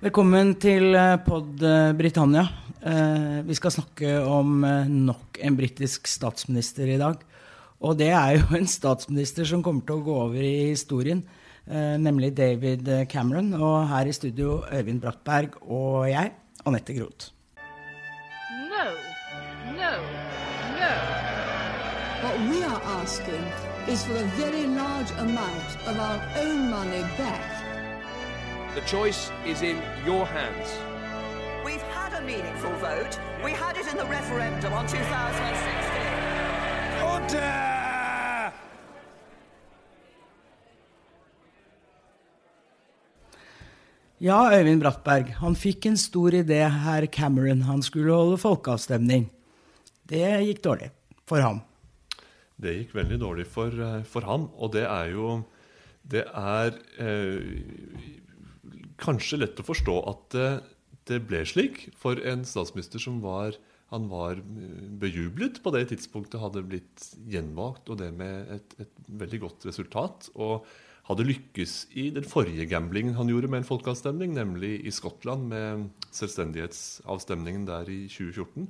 Velkommen til eh, Pod eh, Britannia. Eh, vi skal snakke om nok en britisk statsminister i dag. Og det er jo en statsminister som kommer til å gå over i historien, nemlig David Cameron. Og her i studio Øyvind Brattberg og jeg, Anette Groth. No, no, no. What we are asking is for a very large amount of our own money back. The choice is in your hands. We've had a meaningful vote. We had it in the referendum on 2016. Order! Ja, Øyvind Brattberg. Han fikk en stor idé, herr Cameron. Han skulle holde folkeavstemning. Det gikk dårlig for ham. Det gikk veldig dårlig for, eh, for ham. Og det er jo Det er eh, kanskje lett å forstå at det, det ble slik for en statsminister som var han var bejublet på det tidspunktet, hadde blitt gjenvalgt, og det med et, et, veldig godt resultat. Og hadde lykkes i den forrige gamblingen han gjorde med en folkeavstemning, nemlig i Skottland med selvstendighetsavstemningen der i 2014.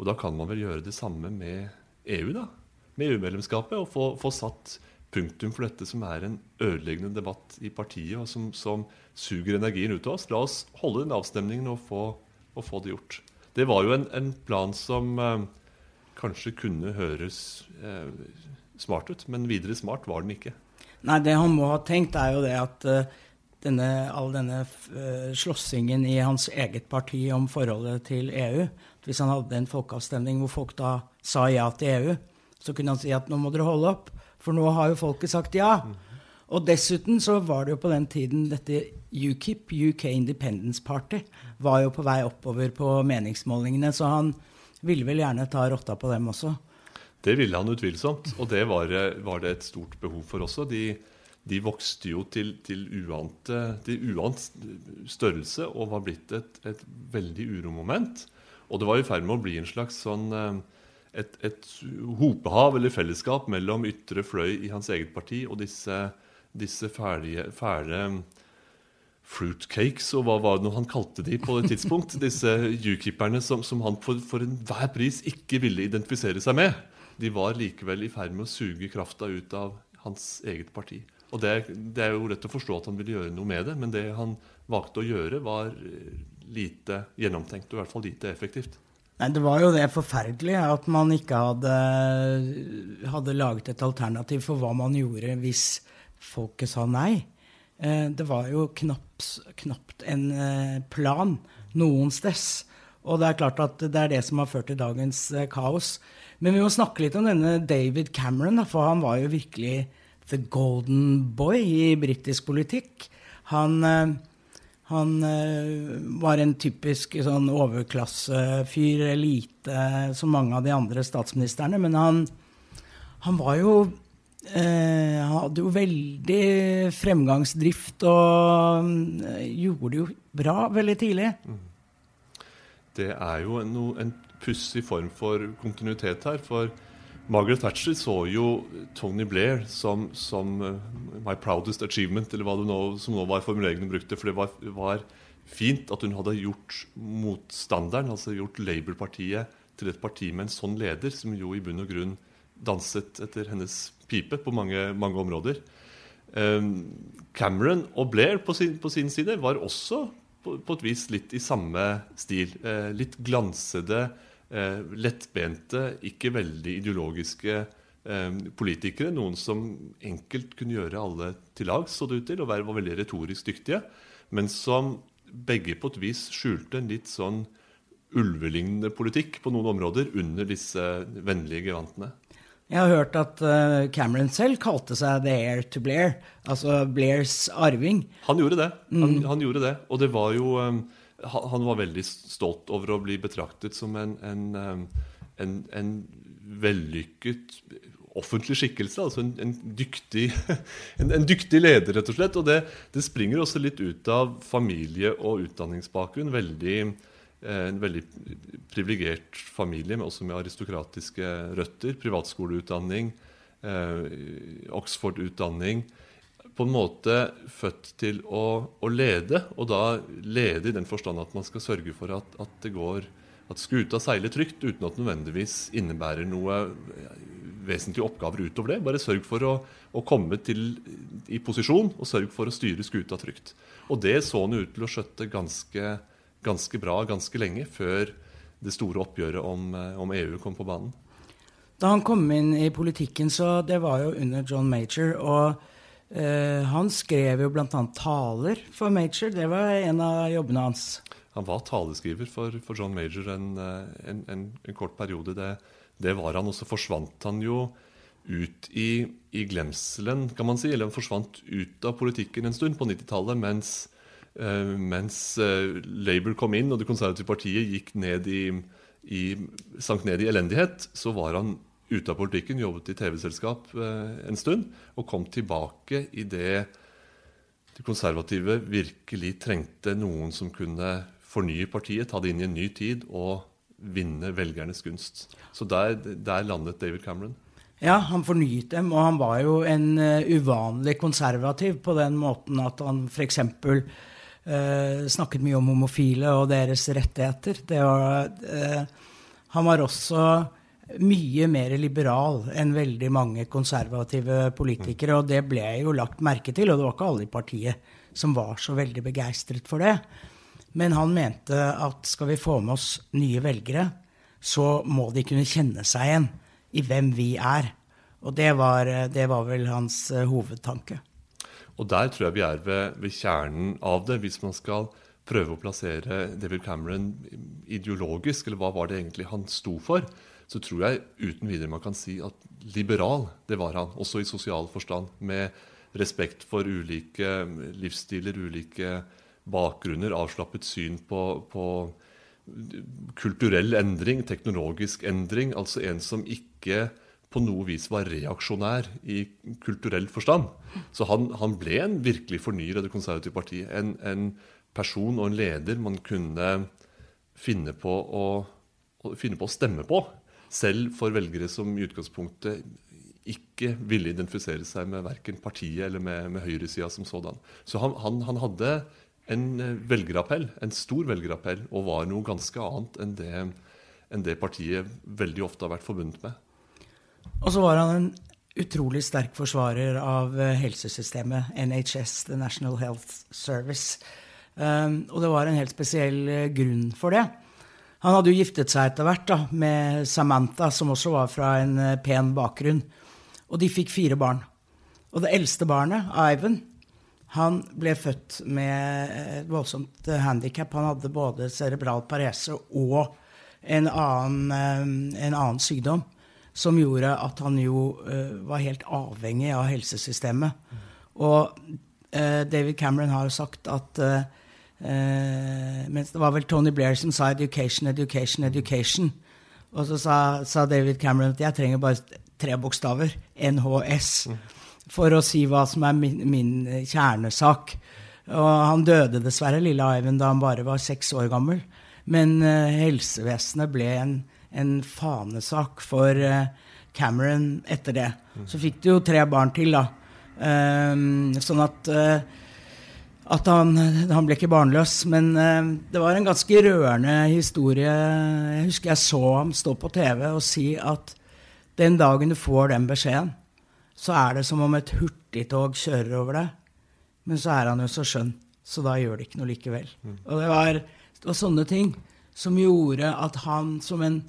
Og da kan man vel gjøre det samme med EU, da. Med EU-medlemskapet, og få, få satt punktum for dette som er en ødeleggende debatt i partiet, og som, som suger energien ut av oss. La oss holde den avstemningen og få, og få det gjort. Det var jo en, en plan som eh, kanskje kunne høres eh, smart ut, men videre smart var den ikke. Nei, det han må ha tenkt, er jo det at uh, denne, all denne uh, slåssingen i hans eget parti om forholdet til EU Hvis han hadde en folkeavstemning hvor folk da sa ja til EU, så kunne han si at nå må dere holde opp. For nå har jo folket sagt ja. Og dessuten så var det jo på den tiden dette UKIP, UK Independence Party, var jo på vei oppover på meningsmålingene. Så han ville vel gjerne ta rotta på dem også. Det ville han utvilsomt, og det var, var det et stort behov for også. De, de vokste jo til, til uante, til uant størrelse og var blitt et, et veldig uromoment. Og det var i ferd med å bli en slags sånn eh, et, et, hopehav eller fellesskap mellom ytre fløy i hans eget parti og disse, disse ferdige, fæle fruitcakes, og hva var det han kalte de på det tidspunkt? Disse ukiperne som, som, han for, for enhver pris ikke ville identifisere seg med. De var likevel i ferd med å suge krafta ut av hans eget parti. Og det, det er jo lett å forstå at han ville gjøre noe med det, men det han valgte å gjøre, var lite gjennomtenkt og i hvert fall lite effektivt. Nei, Det var jo det forferdelige at man ikke hadde, hadde laget et alternativ for hva man gjorde hvis folket sa nei. Eh, det var jo knapt, knapt en eh, plan noensteds. Og det er klart at det er det som har ført til dagens eh, kaos. Men vi må snakke litt om denne David Cameron, for han var jo virkelig the golden boy i britisk politikk. Han han øh, var en typisk sånn overklassefyr, elite, som mange av de andre statsministrene. Men han, han var jo eh, hadde jo veldig fremgangsdrift og øh, gjorde det jo bra veldig tidlig. Mm. Det er jo en, en pussig form for kontinuitet her. for Margaret Thatcher så jo Tony Blair som, som uh, 'my proudest achievement', eller hva det nå, som nå var formuleringen hun brukte. For det var, var, fint at hun hadde gjort motstanderen, altså gjort Labour-partiet, til et parti med en sånn leder, som jo i bunn og grunn danset etter hennes pipe på mange, mange områder. Um, Cameron og Blair på sin, på sin side var også på, på, et vis litt i samme stil. Uh, litt glansede eh, lettbente, ikke veldig ideologiske eh, politikere. Noen som enkelt kunne gjøre alle til lags, så det ut til, og var veldig retorisk dyktige. Men som begge på et vis skjulte en litt sånn ulvelignende politikk på noen områder under disse vennlige gevantene. Jeg har hørt at uh, Cameron selv kalte seg The Heir to Blair. Altså Blairs arving. Han gjorde det. Han, mm. han gjorde det. Og det var jo han var veldig stolt over å bli betraktet som en, en, en, en vellykket offentlig skikkelse. Altså en, dyktig, dyktig, leder, rett og slett. Og det, det, springer også litt ut av familie- og utdanningsbakgrunn. Veldig, eh, en veldig privilegert familie, men også med aristokratiske røtter. Privatskoleutdanning, eh, Oxford-utdanning på en måte født til å, å lede, og da lede i den forstand at man skal sørge for at, at det går at skuta seiler trygt uten at det nødvendigvis innebærer noe vesentlige oppgaver utover det. Bare sørg for å, å komme til, i posisjon, og sørg for å styre skuta trygt. Og det så han ut til å skjøtte ganske, ganske bra ganske lenge, før det store oppgjøret om, om EU kom på banen. Da han kom inn i politikken, så det var jo under John Major. og Uh, han skrev jo bl.a. taler for Major. Det var en av jobbene hans. Han var taleskriver for, for John Major en, eh, en, en, en kort periode. Det, det, var han. Og så forsvant han jo ut i, i, glemselen, kan man si. Eller han forsvant ut av politikken en stund på 90-tallet mens, uh, mens uh, Labour kom inn og Det konservative partiet gikk ned i, i, sank ned i elendighet. Så var han ute av politikken, jobbet i TV-selskap eh, en stund, og kom tilbake i det de konservative virkelig trengte noen som kunne fornye partiet, ta det inn i en ny tid og vinne velgernes gunst. Så der, der landet David Cameron. Ja, han fornyet dem, og han var jo en uh, uvanlig konservativ på den måten at han f.eks. Uh, eh, snakket mye om homofile og deres rettigheter. Var, uh, han var også mye mer liberal enn veldig mange konservative politikere. Og det ble jo lagt merke til, og det var ikke alle i partiet som var så veldig begeistret for det. Men han mente at skal vi få med oss nye velgere, så må de kunne kjenne seg igjen i hvem vi er. Og det var, det var vel hans uh, hovedtanke. Og der tror jeg vi er ved, ved, kjernen av det, hvis man skal prøve å plassere David Cameron ideologisk, eller hva var det egentlig han sto for så tror jeg uten videre man kan si at liberal, det var han. Også i sosial forstand. Med respekt for ulike livsstiler, ulike bakgrunner, avslappet syn på, på kulturell endring, teknologisk endring. Altså en som ikke på noe vis var reaksjonær i kulturell forstand. Så han, han ble en virkelig fornyer av Det konservative partiet. En, en, person og en leder man kunne finne på å, å, finne på å stemme på selv for velgere som i utgangspunktet ikke ville identifisere seg med verken partiet eller med, med høyresida som sådan. Så han, han, han, hadde en eh, velgerappell, en stor velgerappell, og var noe ganske annet enn det, enn det partiet veldig ofte har vært forbundet med. Og så var han en utrolig sterk forsvarer av eh, helsesystemet, NHS, The National Health Service. Um, og det var en helt spesiell eh, grunn for det. Han hadde jo giftet seg etter hvert da, med Samantha, som også var fra en eh, pen bakgrunn. Og de fikk fire barn. Og det eldste barnet, Ivan, han ble født med et voldsomt eh, handikap. Han hadde både cerebral parese og en annen, eh, en annen, sykdom som gjorde at han jo var helt avhengig av helsesystemet. Og David Cameron har jo sagt at Eh, mens det var vel Tony Blair som sa 'education, education, education'. Og så sa, sa David Cameron at jeg trenger bare tre bokstaver, NHS, for å si hva som er min, min kjernesak. Og han døde dessverre, lille Ivan, da han bare var seks år gammel. Men eh, helsevesenet ble en, en fanesak for eh, Cameron etter det. Så fikk du jo tre barn til, da. Um, sånn at uh, at han, han, ble ikke barnløs. Men uh, det var en ganske rørende historie. Jeg husker jeg så ham stå på TV og si at den dagen du får den beskjeden, så er det som om et hurtigtog kjører over deg. Men så er han jo så skjønn, så da gjør det ikke noe likevel. Mm. Og det var, det var, sånne ting som gjorde at han som en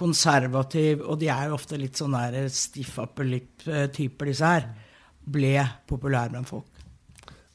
konservativ Og de er jo ofte litt sånn stiff upper lip-typer, disse her. Ble populær blant folk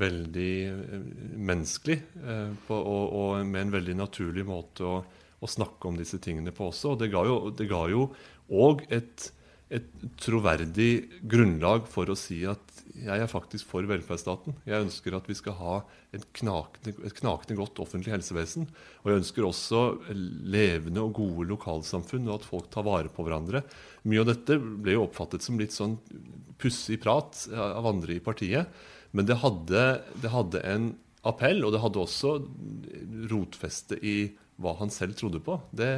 veldig eh, menneskelig eh, på, og, og, med en veldig naturlig måte å, å, snakke om disse tingene på også. Og det ga jo, det et, et, troverdig grunnlag for å si at jeg er faktisk for velferdsstaten. Jeg ønsker at vi skal ha et knakende, et knakende godt offentlig helsevesen. Og jeg ønsker også levende og gode lokalsamfunn, og at folk tar vare på hverandre. Mye av dette ble jo oppfattet som litt sånn pussig prat av andre i partiet. Men det hadde, det hadde en appell, og det hadde også rotfeste i hva han selv trodde på. Det,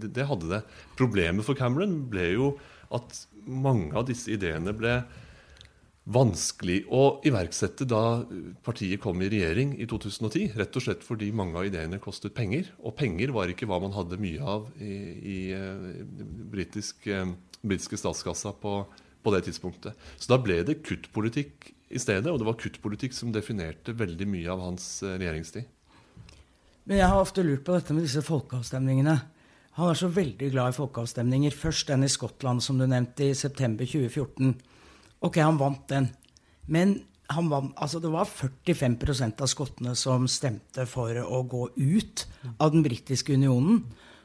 det, det, hadde det. Problemet for Cameron ble jo at mange av disse ideene ble vanskelig å iverksette da partiet kom i regjering i 2010. Rett og slett fordi mange av ideene kostet penger. Og penger var ikke hva man hadde mye av i, i uh, britisk, uh, britiske statskassa på, på, det tidspunktet. Så da ble det kuttpolitikk i stedet, og det var kuttpolitikk som definerte veldig mye av hans uh, regjeringstid. Men jeg har ofte lurt på dette med disse folkeavstemningene. Han er så veldig glad i folkeavstemninger. Først den i Skottland, som du nevnte, i september 2014. Ok, han vant den. Men vant, altså det var 45% av skottene som stemte for å gå ut av den britiske unionen.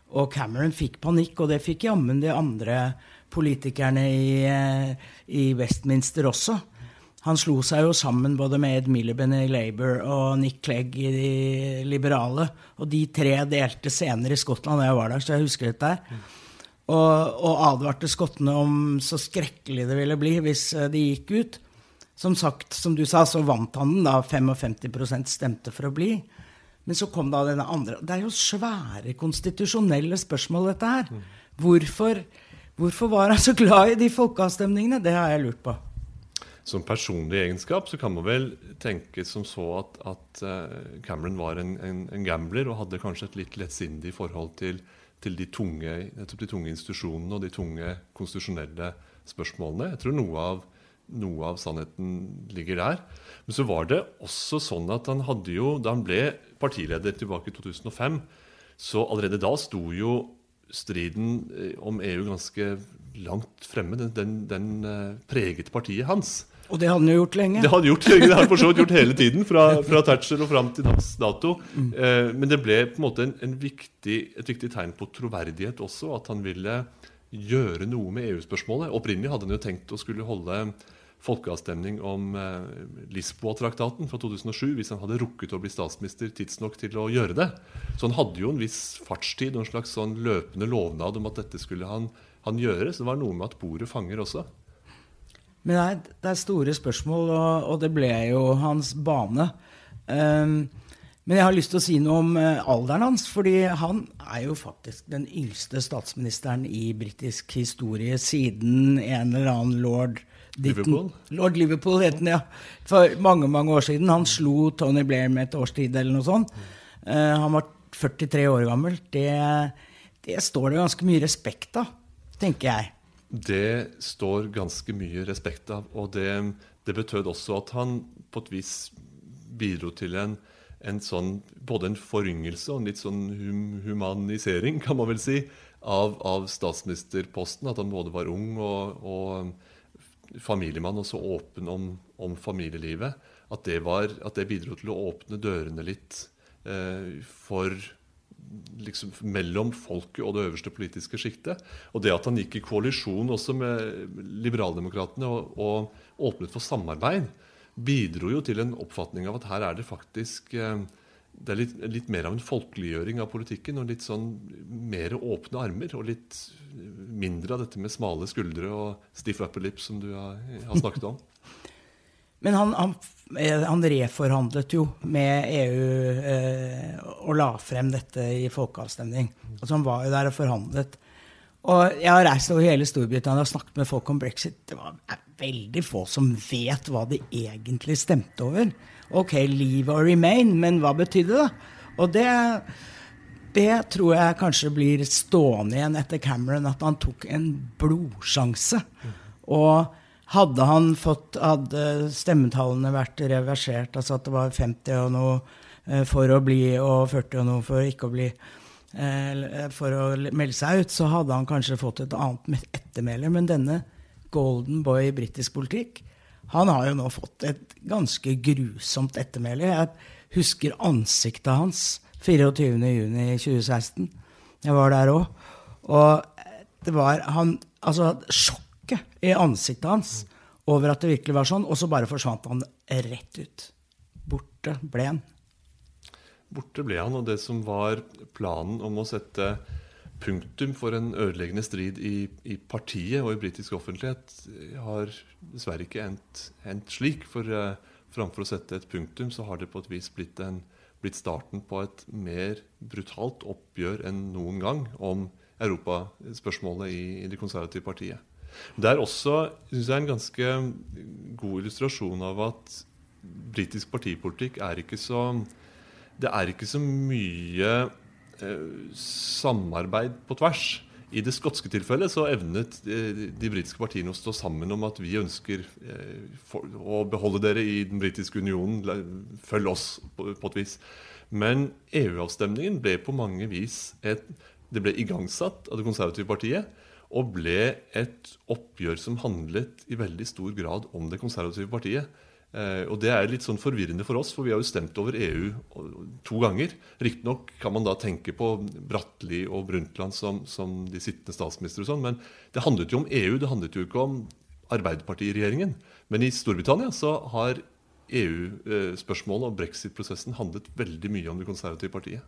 Og Cameron fikk panikk, og det fikk jammen de andre politikerne i, eh, i Westminster også. Han slo seg jo sammen både med Ed Miliband i Labour og Nick Clegg i de liberale. Og de tre delte scener i Skottland da jeg var der, så jeg husker dette her og, og advarte skottene om så skrekkelig det ville bli hvis eh, de gikk ut. Som sagt, som du sa, så vant han den. da 55% stemte for å bli. Men så kom da denne andre Det er jo svære konstitusjonelle spørsmål, dette her. Hvorfor, hvorfor var han så glad i de folkeavstemningene? Det har jeg lurt på. Som personlig egenskap så kan man vel tenke som så at, at eh, Cameron var en, en, en, gambler og hadde kanskje et litt lettsindig forhold til til de tunge, de tunge, institusjonene og de tunge konstitusjonelle spørsmålene. Jeg tror noe av, noe av, sannheten ligger der. Men så var det også sånn at han hadde jo, da han ble partileder tilbake i 2005, så allerede da sto jo striden eh, om EU ganske langt fremme. Den, den, den eh, preget partiet hans. Og det hadde han jo gjort lenge. Det hadde gjort lenge, det har han for så vidt gjort hele tiden. Fra, fra Thatcher og fram til dags dato. Mm. Eh, men det ble på en måte en, en viktig, et viktig tegn på troverdighet også, at han ville gjøre noe med EU-spørsmålet. Opprinnelig hadde han jo tenkt å skulle holde folkeavstemning om eh, Lisboa-traktaten fra 2007 hvis han hadde rukket å bli statsminister tidsnok til å gjøre det. Så han hadde jo en viss fartstid og en slags sånn løpende lovnad om at dette skulle han, han gjøre. Så det var noe med at bordet fanger også. Men det er, det er store spørsmål, og, og, det ble jo hans bane. Um, men jeg har lyst til å si noe om uh, alderen hans, fordi han er jo faktisk den yngste statsministeren i britisk historie siden en eller annen lord Liverpool? Lord Liverpool het han, ja. For mange mange år siden. Han slo Tony Blair med et års tid eller noe sånt. Uh, han var 43 år gammel. Det, det står det ganske mye respekt av, tenker jeg det står ganske mye respekt av. Og det, det betød også at han på et vis bidro til en, en sånn, både en foryngelse og en litt sånn hum, humanisering, kan man vel si, av, av, statsministerposten. At han både var ung og, og familiemann og så åpen om, om familielivet. At det, var, at det, bidro til å åpne dørene litt eh, for liksom mellom folket og det øverste politiske sjiktet. Og det at han gikk i koalisjon også med liberaldemokratene og, og åpnet for samarbeid, bidro jo til en oppfatning av at her er det faktisk eh, det er litt, litt, mer av en folkeliggjøring av politikken og litt sånn mer åpne armer. Og litt mindre av dette med smale skuldre og stiff upper lips som du har, har snakket om. Men han, han, eh, han, reforhandlet jo med EU eh, og la frem dette i folkeavstemning. Altså han var jo der og forhandlet. Og jeg har reist over hele Storbritannia og snakket med folk om brexit. Det var veldig få som vet hva de egentlig stemte over. Ok, leave or remain, men hva betydde det? Og det, det tror jeg kanskje blir stående igjen etter Cameron, at han tok en blodsjanse. Og hadde han fått Hadde stemmetallene vært reversert, altså at det var 50 og noe eh, for å bli og 40 og noe for ikke å bli eh, For å melde seg ut, så hadde han kanskje fått et annet ettermæle. Men denne golden boy i britisk politikk, han har jo nå fått et ganske grusomt ettermæle. Jeg husker ansiktet hans 24.6.2016. Jeg var der òg. Og det var han Altså, sjokk sjokket i ansiktet hans over at det virkelig var sånn, og så bare forsvant han rett ut. Borte ble han. Borte ble han, og det som var planen om å sette punktum for en ødeleggende strid i, i partiet og i britisk offentlighet, har dessverre ikke endt, endt slik. For uh, framfor å sette et punktum, så har det på et vis blitt, en, blitt starten på et mer brutalt oppgjør enn noen gang om europaspørsmålet i, i det konservative partiet. Det er også synes jeg, en ganske god illustrasjon av at britisk partipolitikk er ikke så Det er ikke så mye eh, samarbeid på tvers. I det skotske tilfellet så evnet de, de britiske partiene å stå sammen om at vi ønsker eh, å beholde dere i den britiske unionen. Følg oss, på, på et vis. Men EU-avstemningen ble på mange vis et, Det ble igangsatt av Det konservative partiet og ble et oppgjør som handlet i veldig stor grad om Det konservative partiet. Eh, og Det er litt sånn forvirrende for oss, for vi har jo stemt over EU to ganger. Riktignok kan man da tenke på Bratteli og Brundtland som, som de sittende statsministre, og sånn, men det handlet jo om EU, det handlet jo ikke om Arbeiderpartiregjeringen. Men i Storbritannia så har EU-spørsmålet og brexit-prosessen handlet veldig mye om det konservative partiet.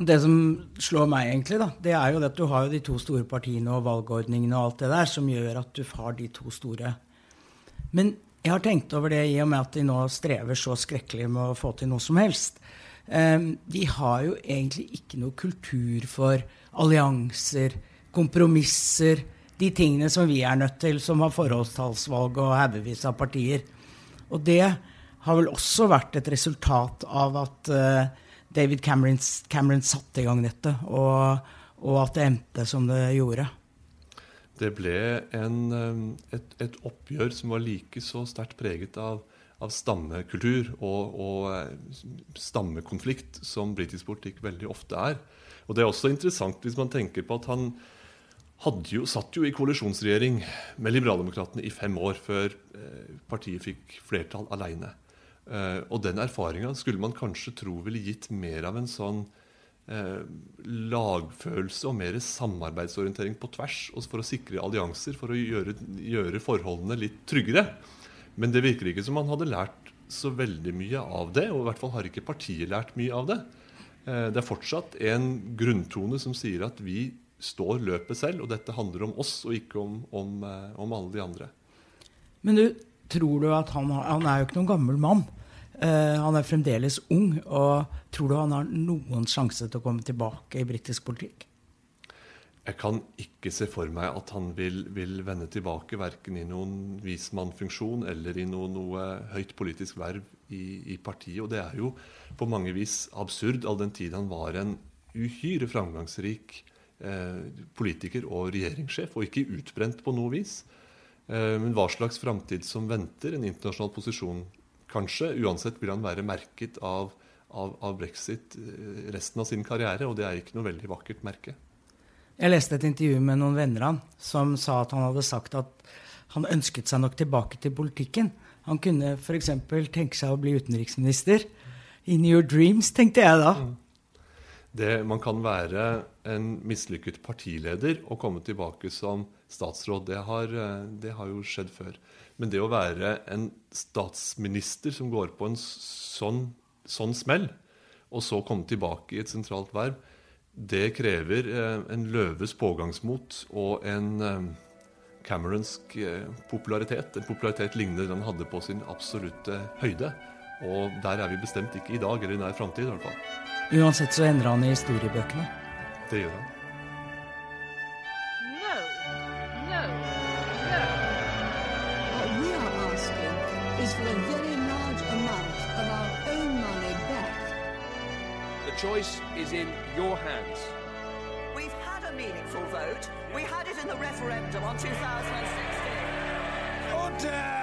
Det som slår meg, egentlig, da, det er jo at du har de to store partiene og valgordningene og alt det der, som gjør at du har de to store. Men jeg har tenkt over det i og med at de nå strever så skrekkelig med å få til noe som helst. Ehm, de har jo egentlig ikke noe kultur for allianser, kompromisser, de tingene som vi er nødt til, som har forholdstallsvalg og haugevis av partier. Og det har vel også vært et resultat av at uh, David Cameron, Cameron satte i gang dette, og, og, at det endte som det gjorde. Det ble en, et, et, oppgjør som var like så sterkt preget av, av stammekultur og, og, eh, stammekonflikt som britisk politikk veldig ofte er. Og Det er også interessant hvis man tenker på at han jo, satt jo i koalisjonsregjering med Liberaldemokratene i fem år før eh, partiet fikk flertall aleine. Uh, og den erfaringa skulle man kanskje tro ville gitt mer av en sånn uh, lagfølelse og mer samarbeidsorientering på tvers for å sikre allianser, for å gjøre, gjøre, forholdene litt tryggere. Men det virker ikke som man hadde lært så veldig mye av det, og i hvert fall har ikke partiet lært mye av det. Uh, det er fortsatt en grunntone som sier at vi står løpet selv, og dette handler om oss og ikke om, om, om alle de andre. Men du, tror du at han, han er jo ikke noen gammel mann. Uh, han er fremdeles ung. og Tror du han har noen sjanse til å komme tilbake i britisk politikk? Jeg kan ikke se for meg at han vil, vil vende tilbake verken i noen vismannfunksjon eller i noe, noe høyt politisk verv i, i, partiet. Og det er jo på mange vis absurd, all den tid han var en uhyre framgangsrik eh, politiker og regjeringssjef, og ikke utbrent på noe vis. Eh, men hva slags framtid som venter, en internasjonal posisjon kanskje. Uansett vil han være merket av, av, av, brexit eh, resten av sin karriere, og det er ikke noe veldig vakkert merke. Jeg leste et intervju med noen venner han, som sa at han hadde sagt at han ønsket seg nok tilbake til politikken. Han kunne f.eks. tenke seg å bli utenriksminister. In your dreams, tenkte jeg da. Mm. Det, man kan være en mislykket partileder og komme tilbake som statsråd. Det har, eh, det har, jo skjedd før. Men det å være en statsminister som går på en sånn, sånn smell, og så komme tilbake i et sentralt verv, det krever eh, en løves pågangsmot og en eh, Cameronsk popularitet. En popularitet lignende den han hadde på sin absolutte høyde. Og der er vi bestemt ikke i dag eller i nær framtid. i hvert fall. Uansett så endrer han i historiebøkene. Det gjør han. No, no, no. What we are asking is for a very large amount of our own money back. The choice is in your hands. We've had a meaningful vote. We had it in the referendum on 2016. Order!